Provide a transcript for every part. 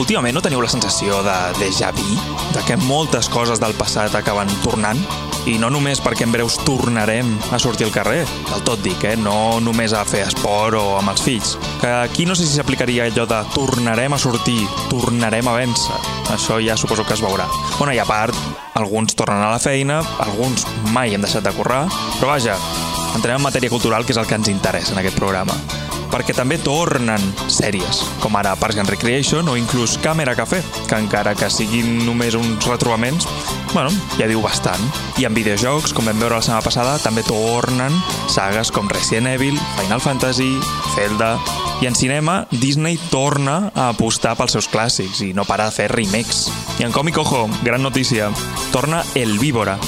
Últimament no teniu la sensació de déjà vu? De que moltes coses del passat acaben tornant? I no només perquè en breus tornarem a sortir al carrer, del tot dic, eh? no només a fer esport o amb els fills. Que aquí no sé si s'aplicaria allò de tornarem a sortir, tornarem a vèncer. Això ja suposo que es veurà. Bueno, i a part, alguns tornen a la feina, alguns mai hem deixat de currar, però vaja, entrem en matèria cultural, que és el que ens interessa en aquest programa perquè també tornen sèries, com ara Parks and Recreation o inclús Càmera Café, que encara que siguin només uns retrobaments, bueno, ja diu bastant. I en videojocs, com vam veure la setmana passada, també tornen sagues com Resident Evil, Final Fantasy, Zelda... I en cinema, Disney torna a apostar pels seus clàssics i no para de fer remakes. I en còmic, ojo, gran notícia, torna El Víbora,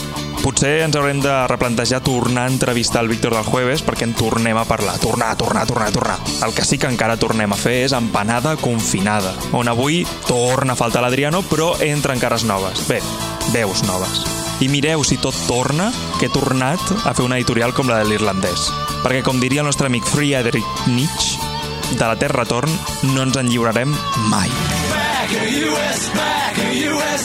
potser ens haurem de replantejar tornar a entrevistar el Víctor del Jueves perquè en tornem a parlar. Tornar, tornar, tornar, tornar. El que sí que encara tornem a fer és empanada confinada, on avui torna a faltar l'Adriano, però entren cares noves. Bé, veus noves. I mireu si tot torna, que he tornat a fer una editorial com la de l'irlandès. Perquè, com diria el nostre amic Friedrich Nietzsche, de la Terra Torn no ens en lliurarem mai. Back US, back US,